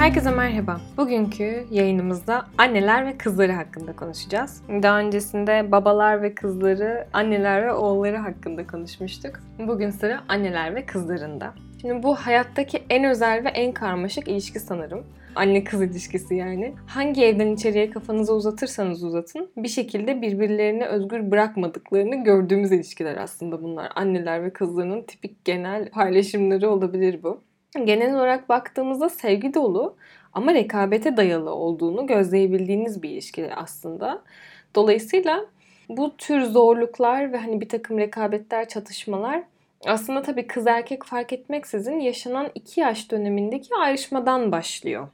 Herkese merhaba. Bugünkü yayınımızda anneler ve kızları hakkında konuşacağız. Daha öncesinde babalar ve kızları, anneler ve oğulları hakkında konuşmuştuk. Bugün sıra anneler ve kızlarında. Şimdi bu hayattaki en özel ve en karmaşık ilişki sanırım. Anne kız ilişkisi yani. Hangi evden içeriye kafanızı uzatırsanız uzatın bir şekilde birbirlerini özgür bırakmadıklarını gördüğümüz ilişkiler aslında bunlar. Anneler ve kızlarının tipik genel paylaşımları olabilir bu. Genel olarak baktığımızda sevgi dolu ama rekabete dayalı olduğunu gözleyebildiğiniz bir ilişki aslında. Dolayısıyla bu tür zorluklar ve hani bir takım rekabetler, çatışmalar aslında tabii kız erkek fark etmeksizin yaşanan iki yaş dönemindeki ayrışmadan başlıyor.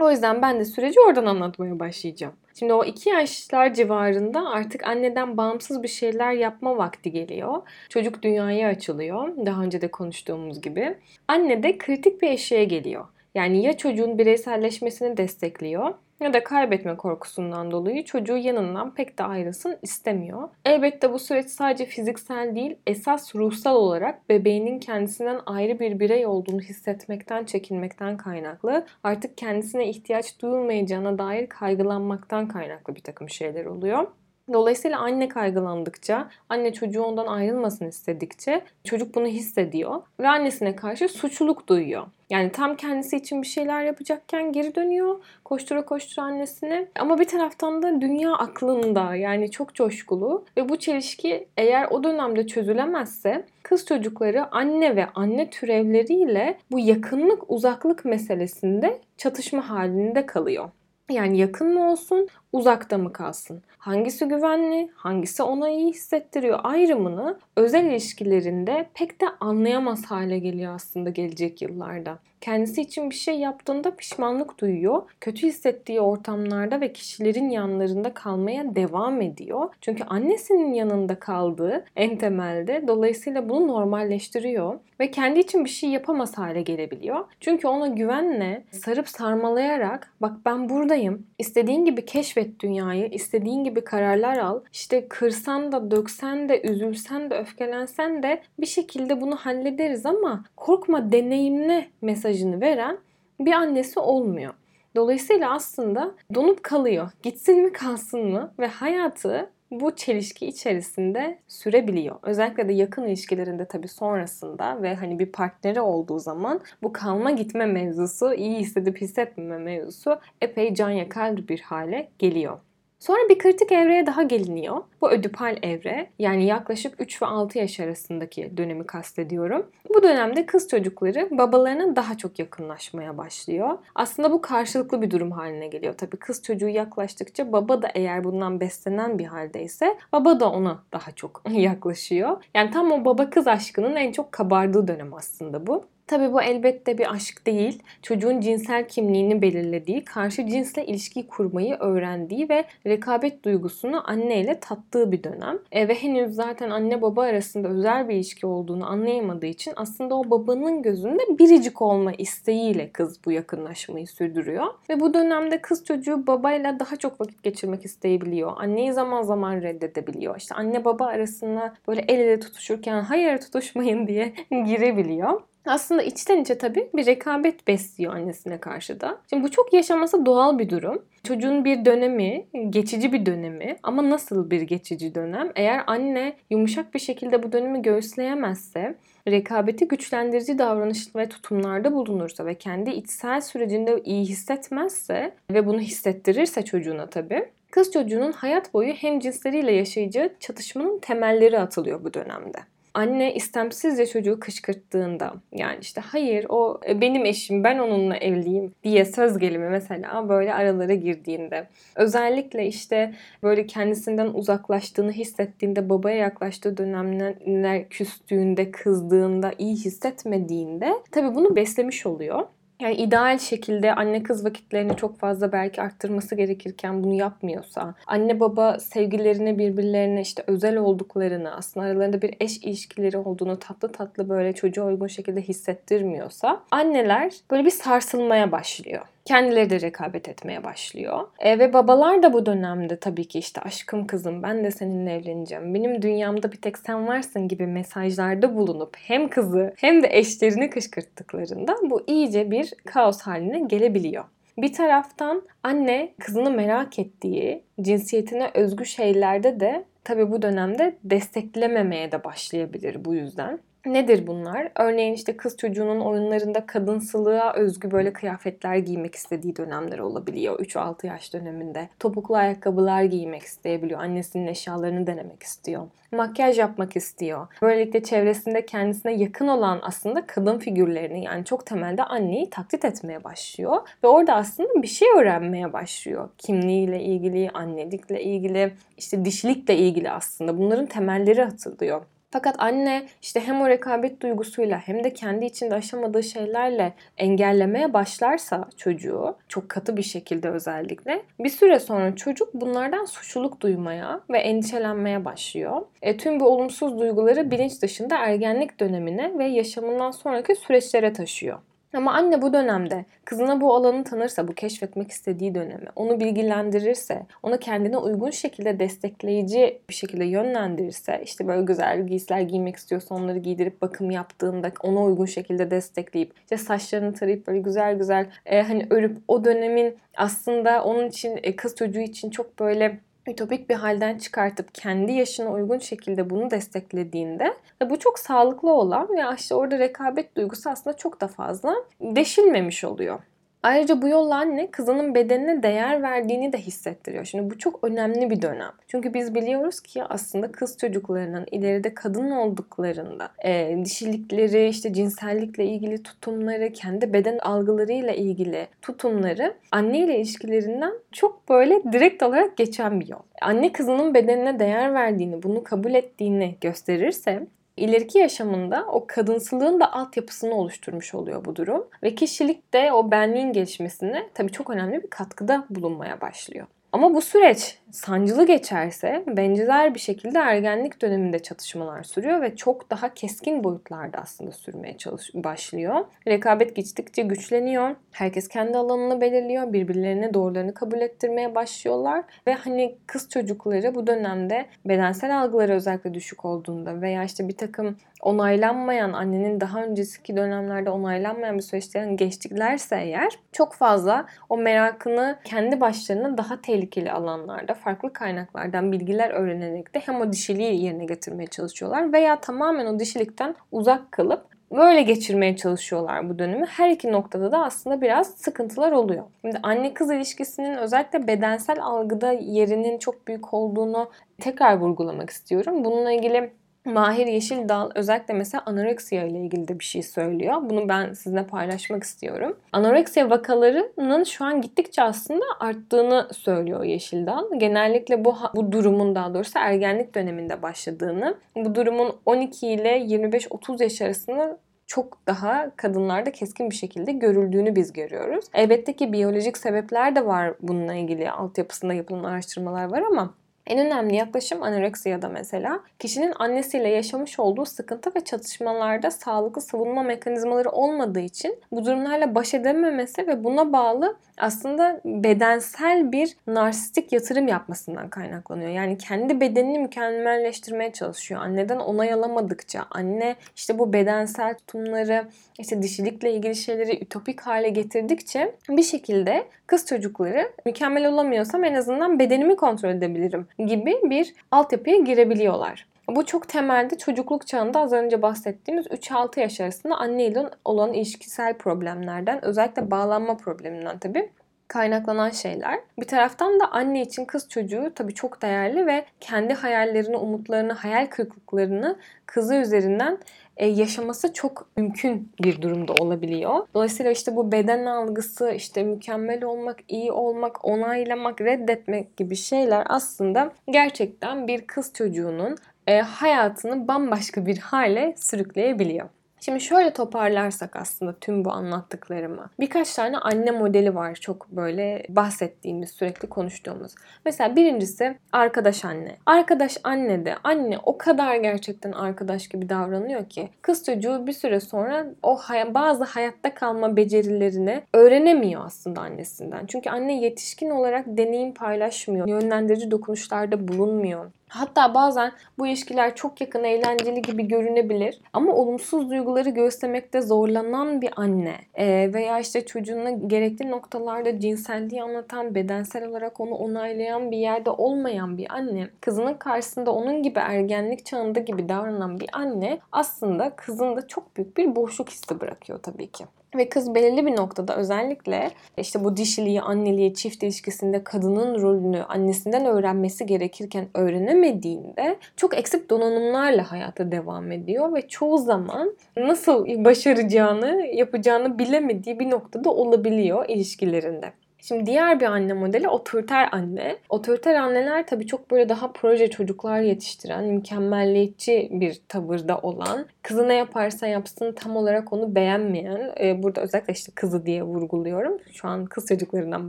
O yüzden ben de süreci oradan anlatmaya başlayacağım. Şimdi o iki yaşlar civarında artık anneden bağımsız bir şeyler yapma vakti geliyor. Çocuk dünyaya açılıyor. Daha önce de konuştuğumuz gibi. Anne de kritik bir eşeğe geliyor. Yani ya çocuğun bireyselleşmesini destekliyor ya da kaybetme korkusundan dolayı çocuğu yanından pek de ayrılsın istemiyor. Elbette bu süreç sadece fiziksel değil, esas ruhsal olarak bebeğinin kendisinden ayrı bir birey olduğunu hissetmekten, çekinmekten kaynaklı. Artık kendisine ihtiyaç duyulmayacağına dair kaygılanmaktan kaynaklı bir takım şeyler oluyor. Dolayısıyla anne kaygılandıkça, anne çocuğu ondan ayrılmasın istedikçe çocuk bunu hissediyor ve annesine karşı suçluluk duyuyor. Yani tam kendisi için bir şeyler yapacakken geri dönüyor. Koştura koştura annesine. Ama bir taraftan da dünya aklında yani çok coşkulu. Ve bu çelişki eğer o dönemde çözülemezse kız çocukları anne ve anne türevleriyle bu yakınlık uzaklık meselesinde çatışma halinde kalıyor. Yani yakın mı olsun, uzakta mı kalsın? Hangisi güvenli, hangisi ona iyi hissettiriyor ayrımını özel ilişkilerinde pek de anlayamaz hale geliyor aslında gelecek yıllarda. Kendisi için bir şey yaptığında pişmanlık duyuyor. Kötü hissettiği ortamlarda ve kişilerin yanlarında kalmaya devam ediyor. Çünkü annesinin yanında kaldığı en temelde dolayısıyla bunu normalleştiriyor ve kendi için bir şey yapamaz hale gelebiliyor. Çünkü ona güvenle sarıp sarmalayarak bak ben buradayım. İstediğin gibi keşfet dünyayı, istediğin gibi kararlar al. İşte kırsan da, döksen de, üzülsen de, öfkelensen de bir şekilde bunu hallederiz ama korkma, deneyimle mesajını veren bir annesi olmuyor. Dolayısıyla aslında donup kalıyor. Gitsin mi kalsın mı ve hayatı bu çelişki içerisinde sürebiliyor. Özellikle de yakın ilişkilerinde tabii sonrasında ve hani bir partneri olduğu zaman bu kalma gitme mevzusu, iyi hissedip hissetmeme mevzusu epey can yakar bir hale geliyor. Sonra bir kritik evreye daha geliniyor. Bu ödipal evre yani yaklaşık 3 ve 6 yaş arasındaki dönemi kastediyorum. Bu dönemde kız çocukları babalarına daha çok yakınlaşmaya başlıyor. Aslında bu karşılıklı bir durum haline geliyor. Tabii kız çocuğu yaklaştıkça baba da eğer bundan beslenen bir haldeyse baba da ona daha çok yaklaşıyor. Yani tam o baba kız aşkının en çok kabardığı dönem aslında bu. Tabi bu elbette bir aşk değil. Çocuğun cinsel kimliğini belirlediği, karşı cinsle ilişki kurmayı öğrendiği ve rekabet duygusunu anneyle tattığı bir dönem. E, ve henüz zaten anne baba arasında özel bir ilişki olduğunu anlayamadığı için aslında o babanın gözünde biricik olma isteğiyle kız bu yakınlaşmayı sürdürüyor. Ve bu dönemde kız çocuğu babayla daha çok vakit geçirmek isteyebiliyor. Anneyi zaman zaman reddedebiliyor. İşte anne baba arasında böyle el ele tutuşurken hayır tutuşmayın diye girebiliyor aslında içten içe tabii bir rekabet besliyor annesine karşı da. Şimdi bu çok yaşaması doğal bir durum. Çocuğun bir dönemi, geçici bir dönemi ama nasıl bir geçici dönem? Eğer anne yumuşak bir şekilde bu dönemi göğüsleyemezse, rekabeti güçlendirici davranış ve tutumlarda bulunursa ve kendi içsel sürecinde iyi hissetmezse ve bunu hissettirirse çocuğuna tabii kız çocuğunun hayat boyu hem cinsleriyle yaşayacağı çatışmanın temelleri atılıyor bu dönemde anne istemsizce çocuğu kışkırttığında yani işte hayır o e, benim eşim ben onunla evliyim diye söz gelimi mesela böyle aralara girdiğinde özellikle işte böyle kendisinden uzaklaştığını hissettiğinde babaya yaklaştığı dönemler küstüğünde kızdığında iyi hissetmediğinde tabii bunu beslemiş oluyor. Yani ideal şekilde anne kız vakitlerini çok fazla belki arttırması gerekirken bunu yapmıyorsa, anne baba sevgilerini birbirlerine işte özel olduklarını, aslında aralarında bir eş ilişkileri olduğunu tatlı tatlı böyle çocuğa uygun şekilde hissettirmiyorsa, anneler böyle bir sarsılmaya başlıyor kendileri de rekabet etmeye başlıyor. E, ve babalar da bu dönemde tabii ki işte aşkım kızım ben de seninle evleneceğim. Benim dünyamda bir tek sen varsın gibi mesajlarda bulunup hem kızı hem de eşlerini kışkırttıklarında bu iyice bir kaos haline gelebiliyor. Bir taraftan anne kızını merak ettiği, cinsiyetine özgü şeylerde de tabii bu dönemde desteklememeye de başlayabilir bu yüzden. Nedir bunlar? Örneğin işte kız çocuğunun oyunlarında kadınsılığa özgü böyle kıyafetler giymek istediği dönemler olabiliyor. 3-6 yaş döneminde. Topuklu ayakkabılar giymek isteyebiliyor. Annesinin eşyalarını denemek istiyor. Makyaj yapmak istiyor. Böylelikle çevresinde kendisine yakın olan aslında kadın figürlerini yani çok temelde anneyi taklit etmeye başlıyor. Ve orada aslında bir şey öğrenmeye başlıyor. Kimliğiyle ilgili, annelikle ilgili, işte dişilikle ilgili aslında. Bunların temelleri atılıyor. Fakat anne işte hem o rekabet duygusuyla hem de kendi içinde aşamadığı şeylerle engellemeye başlarsa çocuğu çok katı bir şekilde özellikle bir süre sonra çocuk bunlardan suçluluk duymaya ve endişelenmeye başlıyor. E, tüm bu olumsuz duyguları bilinç dışında ergenlik dönemine ve yaşamından sonraki süreçlere taşıyor. Ama anne bu dönemde kızına bu alanı tanırsa, bu keşfetmek istediği dönemi, onu bilgilendirirse, ona kendine uygun şekilde destekleyici bir şekilde yönlendirirse, işte böyle güzel giysiler giymek istiyorsa onları giydirip bakım yaptığında ona uygun şekilde destekleyip, işte saçlarını tarayıp böyle güzel güzel e, hani örüp o dönemin aslında onun için e, kız çocuğu için çok böyle ütopik bir halden çıkartıp kendi yaşına uygun şekilde bunu desteklediğinde bu çok sağlıklı olan ve işte orada rekabet duygusu aslında çok da fazla deşilmemiş oluyor. Ayrıca bu yolla anne kızının bedenine değer verdiğini de hissettiriyor. Şimdi bu çok önemli bir dönem. Çünkü biz biliyoruz ki aslında kız çocuklarının ileride kadın olduklarında e, dişilikleri, işte cinsellikle ilgili tutumları, kendi beden algılarıyla ilgili tutumları anne ile ilişkilerinden çok böyle direkt olarak geçen bir yol. Anne kızının bedenine değer verdiğini, bunu kabul ettiğini gösterirse ileriki yaşamında o kadınsılığın da altyapısını oluşturmuş oluyor bu durum. Ve kişilik de o benliğin gelişmesine tabii çok önemli bir katkıda bulunmaya başlıyor. Ama bu süreç sancılı geçerse benzer bir şekilde ergenlik döneminde çatışmalar sürüyor ve çok daha keskin boyutlarda aslında sürmeye çalış başlıyor. Rekabet gittikçe güçleniyor. Herkes kendi alanını belirliyor. Birbirlerine doğrularını kabul ettirmeye başlıyorlar. Ve hani kız çocukları bu dönemde bedensel algıları özellikle düşük olduğunda veya işte bir takım onaylanmayan annenin daha önceki dönemlerde onaylanmayan bir süreçten geçtiklerse eğer çok fazla o merakını kendi başlarına daha tehlikeli alanlarda farklı kaynaklardan bilgiler öğrenerek de hem o dişiliği yerine getirmeye çalışıyorlar veya tamamen o dişilikten uzak kalıp böyle geçirmeye çalışıyorlar bu dönemi. Her iki noktada da aslında biraz sıkıntılar oluyor. Şimdi anne kız ilişkisinin özellikle bedensel algıda yerinin çok büyük olduğunu tekrar vurgulamak istiyorum. Bununla ilgili Mahir Yeşildal özellikle mesela anoreksiya ile ilgili de bir şey söylüyor. Bunu ben sizinle paylaşmak istiyorum. Anoreksiya vakalarının şu an gittikçe aslında arttığını söylüyor Yeşildal. Genellikle bu bu durumun daha doğrusu ergenlik döneminde başladığını, bu durumun 12 ile 25-30 yaş arasında çok daha kadınlarda keskin bir şekilde görüldüğünü biz görüyoruz. Elbette ki biyolojik sebepler de var bununla ilgili altyapısında yapılan araştırmalar var ama en önemli yaklaşım anoreksiyada mesela kişinin annesiyle yaşamış olduğu sıkıntı ve çatışmalarda sağlıklı savunma mekanizmaları olmadığı için bu durumlarla baş edememesi ve buna bağlı aslında bedensel bir narsistik yatırım yapmasından kaynaklanıyor. Yani kendi bedenini mükemmelleştirmeye çalışıyor. Anneden onay alamadıkça anne işte bu bedensel tutumları işte dişilikle ilgili şeyleri ütopik hale getirdikçe bir şekilde kız çocukları mükemmel olamıyorsam en azından bedenimi kontrol edebilirim gibi bir altyapıya girebiliyorlar. Bu çok temelde çocukluk çağında az önce bahsettiğimiz 3-6 yaş arasında anne ile olan ilişkisel problemlerden özellikle bağlanma probleminden tabii kaynaklanan şeyler. Bir taraftan da anne için kız çocuğu tabii çok değerli ve kendi hayallerini, umutlarını, hayal kırıklıklarını kızı üzerinden yaşaması çok mümkün bir durumda olabiliyor. Dolayısıyla işte bu beden algısı, işte mükemmel olmak, iyi olmak, onaylamak, reddetmek gibi şeyler aslında gerçekten bir kız çocuğunun e, hayatını bambaşka bir hale sürükleyebiliyor. Şimdi şöyle toparlarsak aslında tüm bu anlattıklarımı. Birkaç tane anne modeli var çok böyle bahsettiğimiz, sürekli konuştuğumuz. Mesela birincisi arkadaş anne. Arkadaş anne de anne o kadar gerçekten arkadaş gibi davranıyor ki kız çocuğu bir süre sonra o hay- bazı hayatta kalma becerilerini öğrenemiyor aslında annesinden. Çünkü anne yetişkin olarak deneyim paylaşmıyor. Yönlendirici dokunuşlarda bulunmuyor. Hatta bazen bu ilişkiler çok yakın, eğlenceli gibi görünebilir. Ama olumsuz duyguları göstermekte zorlanan bir anne e, veya işte çocuğuna gerekli noktalarda cinselliği anlatan, bedensel olarak onu onaylayan bir yerde olmayan bir anne, kızının karşısında onun gibi ergenlik çağında gibi davranan bir anne aslında kızında çok büyük bir boşluk hissi bırakıyor tabii ki. Ve kız belirli bir noktada özellikle işte bu dişiliği, anneliği, çift ilişkisinde kadının rolünü annesinden öğrenmesi gerekirken öğrenemediğinde çok eksik donanımlarla hayata devam ediyor ve çoğu zaman nasıl başaracağını, yapacağını bilemediği bir noktada olabiliyor ilişkilerinde. Şimdi diğer bir anne modeli otoriter anne. Otoriter anneler tabii çok böyle daha proje çocuklar yetiştiren, mükemmelliyetçi bir tavırda olan, kızı ne yaparsa yapsın tam olarak onu beğenmeyen, e, burada özellikle işte kızı diye vurguluyorum. Şu an kız çocuklarından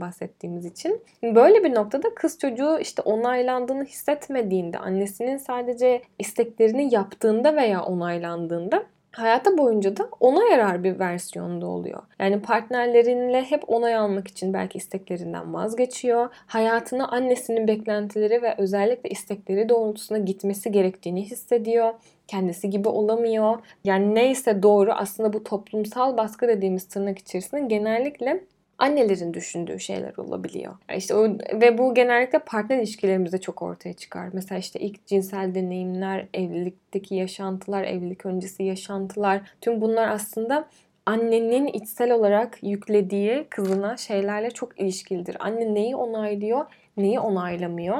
bahsettiğimiz için. Böyle bir noktada kız çocuğu işte onaylandığını hissetmediğinde, annesinin sadece isteklerini yaptığında veya onaylandığında hayata boyunca da ona yarar bir versiyonda oluyor. Yani partnerlerinle hep onay almak için belki isteklerinden vazgeçiyor. Hayatına annesinin beklentileri ve özellikle istekleri doğrultusunda gitmesi gerektiğini hissediyor kendisi gibi olamıyor. Yani neyse doğru aslında bu toplumsal baskı dediğimiz tırnak içerisinde genellikle annelerin düşündüğü şeyler olabiliyor. İşte o, ve bu genellikle partner ilişkilerimizde çok ortaya çıkar. Mesela işte ilk cinsel deneyimler, evlilikteki yaşantılar, evlilik öncesi yaşantılar tüm bunlar aslında annenin içsel olarak yüklediği kızına şeylerle çok ilişkilidir. Anne neyi onaylıyor, neyi onaylamıyor.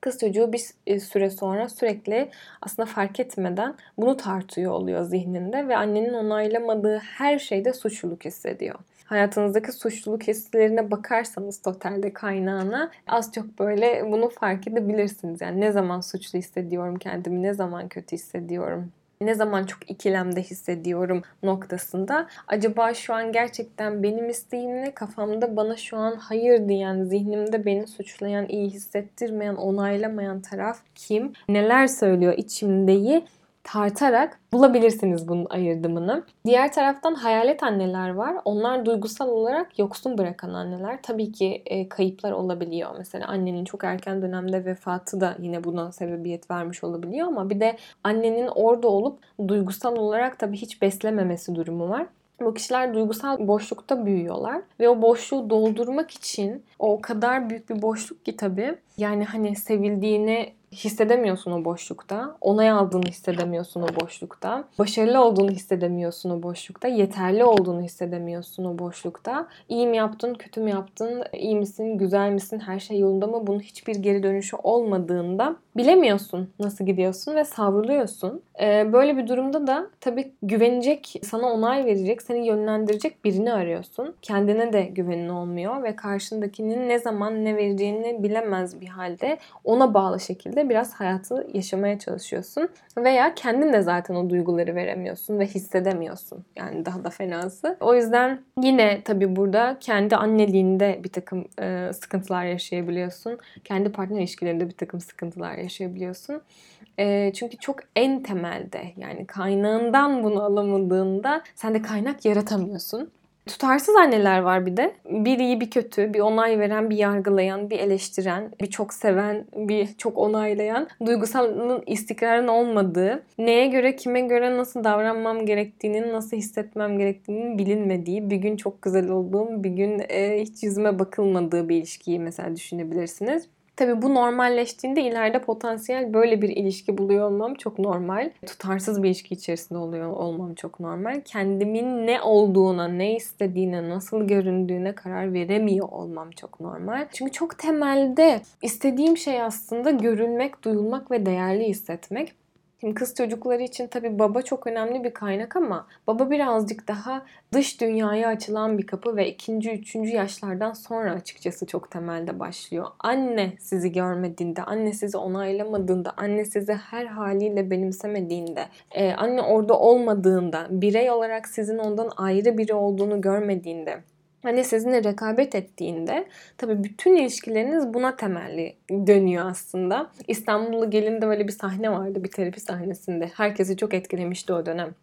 Kız çocuğu bir e, süre sonra sürekli aslında fark etmeden bunu tartıyor oluyor zihninde ve annenin onaylamadığı her şeyde suçluluk hissediyor hayatınızdaki suçluluk hislerine bakarsanız totalde kaynağına az çok böyle bunu fark edebilirsiniz. Yani ne zaman suçlu hissediyorum kendimi, ne zaman kötü hissediyorum ne zaman çok ikilemde hissediyorum noktasında. Acaba şu an gerçekten benim isteğim ne? Kafamda bana şu an hayır diyen, zihnimde beni suçlayan, iyi hissettirmeyen, onaylamayan taraf kim? Neler söylüyor içimdeyi? Tartarak bulabilirsiniz bunun ayırdımını. Diğer taraftan hayalet anneler var. Onlar duygusal olarak yoksun bırakan anneler. Tabii ki e, kayıplar olabiliyor. Mesela annenin çok erken dönemde vefatı da yine buna sebebiyet vermiş olabiliyor ama bir de annenin orada olup duygusal olarak tabii hiç beslememesi durumu var. Bu kişiler duygusal boşlukta büyüyorlar ve o boşluğu doldurmak için o kadar büyük bir boşluk ki tabii yani hani sevildiğini hissedemiyorsun o boşlukta. Onay aldığını hissedemiyorsun o boşlukta. Başarılı olduğunu hissedemiyorsun o boşlukta. Yeterli olduğunu hissedemiyorsun o boşlukta. İyi mi yaptın, kötü mü yaptın, iyi misin, güzel misin, her şey yolunda mı? Bunun hiçbir geri dönüşü olmadığında bilemiyorsun nasıl gidiyorsun ve savruluyorsun. Ee, böyle bir durumda da tabii güvenecek, sana onay verecek, seni yönlendirecek birini arıyorsun. Kendine de güvenin olmuyor ve karşındakinin ne zaman ne vereceğini bilemez bir halde ona bağlı şekilde biraz hayatı yaşamaya çalışıyorsun. Veya kendin de zaten o duyguları veremiyorsun ve hissedemiyorsun. Yani daha da fenası. O yüzden yine tabii burada kendi anneliğinde bir takım e, sıkıntılar yaşayabiliyorsun. Kendi partner ilişkilerinde bir takım sıkıntılar yaşayabiliyorsun. E, çünkü çok en temelde yani kaynağından bunu alamadığında sen de kaynak yaratamıyorsun. Tutarsız anneler var bir de. Bir iyi bir kötü, bir onay veren, bir yargılayan, bir eleştiren, bir çok seven, bir çok onaylayan, duygusalının istikrarın olmadığı, neye göre, kime göre nasıl davranmam gerektiğinin, nasıl hissetmem gerektiğinin bilinmediği, bir gün çok güzel olduğum, bir gün e, hiç yüzüme bakılmadığı bir ilişkiyi mesela düşünebilirsiniz. Tabii bu normalleştiğinde ileride potansiyel böyle bir ilişki buluyor olmam çok normal. Tutarsız bir ilişki içerisinde oluyor olmam çok normal. Kendimin ne olduğuna, ne istediğine, nasıl göründüğüne karar veremiyor olmam çok normal. Çünkü çok temelde istediğim şey aslında görülmek, duyulmak ve değerli hissetmek. Şimdi kız çocukları için tabii baba çok önemli bir kaynak ama baba birazcık daha dış dünyaya açılan bir kapı ve ikinci, üçüncü yaşlardan sonra açıkçası çok temelde başlıyor. Anne sizi görmediğinde, anne sizi onaylamadığında, anne sizi her haliyle benimsemediğinde, e, anne orada olmadığında, birey olarak sizin ondan ayrı biri olduğunu görmediğinde, Anne sizinle rekabet ettiğinde tabii bütün ilişkileriniz buna temelli dönüyor aslında. İstanbullu Gelin'de böyle bir sahne vardı bir terapi sahnesinde. Herkesi çok etkilemişti o dönem.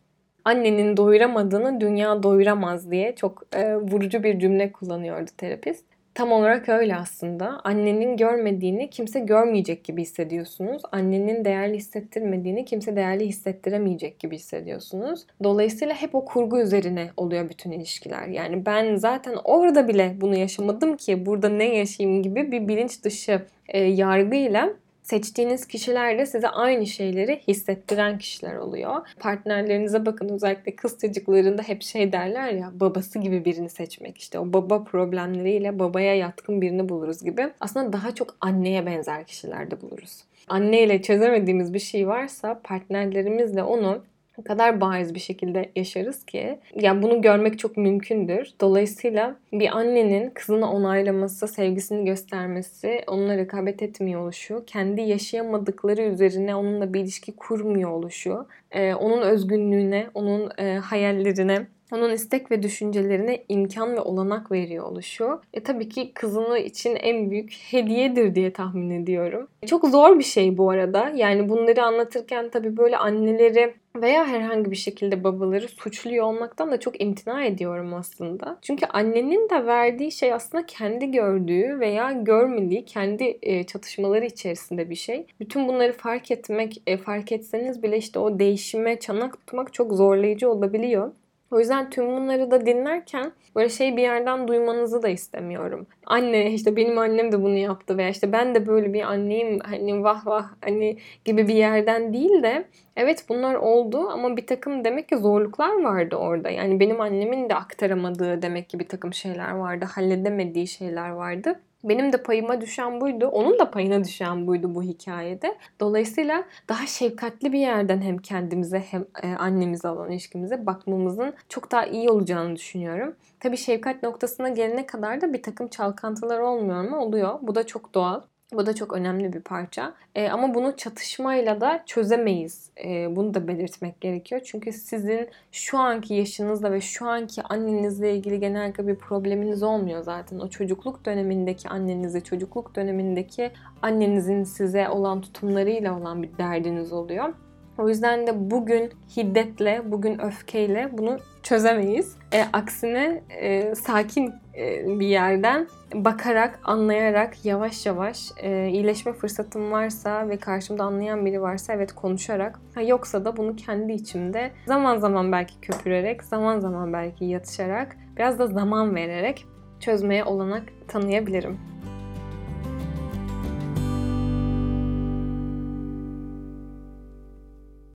Annenin doyuramadığını dünya doyuramaz diye çok e, vurucu bir cümle kullanıyordu terapist. Tam olarak öyle aslında. Annenin görmediğini kimse görmeyecek gibi hissediyorsunuz. Annenin değerli hissettirmediğini kimse değerli hissettiremeyecek gibi hissediyorsunuz. Dolayısıyla hep o kurgu üzerine oluyor bütün ilişkiler. Yani ben zaten orada bile bunu yaşamadım ki burada ne yaşayayım gibi bir bilinç dışı e, yargıyla seçtiğiniz kişiler de size aynı şeyleri hissettiren kişiler oluyor. Partnerlerinize bakın özellikle kız çocuklarında hep şey derler ya babası gibi birini seçmek işte o baba problemleriyle babaya yatkın birini buluruz gibi. Aslında daha çok anneye benzer kişiler de buluruz. Anneyle çözemediğimiz bir şey varsa partnerlerimizle onu o kadar bariz bir şekilde yaşarız ki yani bunu görmek çok mümkündür. Dolayısıyla bir annenin kızını onaylaması, sevgisini göstermesi, onunla rekabet etmiyor oluşu, kendi yaşayamadıkları üzerine onunla bir ilişki kurmuyor oluşu, e, onun özgünlüğüne, onun e, hayallerine onun istek ve düşüncelerine imkan ve olanak veriyor oluşu. E tabii ki kızını için en büyük hediyedir diye tahmin ediyorum. Çok zor bir şey bu arada. Yani bunları anlatırken tabii böyle anneleri veya herhangi bir şekilde babaları suçluyor olmaktan da çok imtina ediyorum aslında. Çünkü annenin de verdiği şey aslında kendi gördüğü veya görmediği kendi e, çatışmaları içerisinde bir şey. Bütün bunları fark etmek, e, fark etseniz bile işte o değişime çanak tutmak çok zorlayıcı olabiliyor. O yüzden tüm bunları da dinlerken böyle şey bir yerden duymanızı da istemiyorum. Anne işte benim annem de bunu yaptı veya işte ben de böyle bir anneyim hani vah vah hani gibi bir yerden değil de evet bunlar oldu ama bir takım demek ki zorluklar vardı orada. Yani benim annemin de aktaramadığı demek ki bir takım şeyler vardı. Halledemediği şeyler vardı. Benim de payıma düşen buydu. Onun da payına düşen buydu bu hikayede. Dolayısıyla daha şefkatli bir yerden hem kendimize hem e, annemize olan ilişkimize bakmamızın çok daha iyi olacağını düşünüyorum. Tabii şefkat noktasına gelene kadar da bir takım çalkantılar olmuyor mu? Oluyor. Bu da çok doğal. Bu da çok önemli bir parça. E, ama bunu çatışmayla da çözemeyiz. E, bunu da belirtmek gerekiyor. Çünkü sizin şu anki yaşınızla ve şu anki annenizle ilgili genellikle bir probleminiz olmuyor zaten. O çocukluk dönemindeki annenizi, çocukluk dönemindeki annenizin size olan tutumlarıyla olan bir derdiniz oluyor. O yüzden de bugün hiddetle, bugün öfkeyle bunu çözemeyiz. E, aksine e, sakin e, bir yerden bakarak, anlayarak, yavaş yavaş e, iyileşme fırsatım varsa ve karşımda anlayan biri varsa evet konuşarak, ha, yoksa da bunu kendi içimde zaman zaman belki köpürerek, zaman zaman belki yatışarak, biraz da zaman vererek çözmeye olanak tanıyabilirim.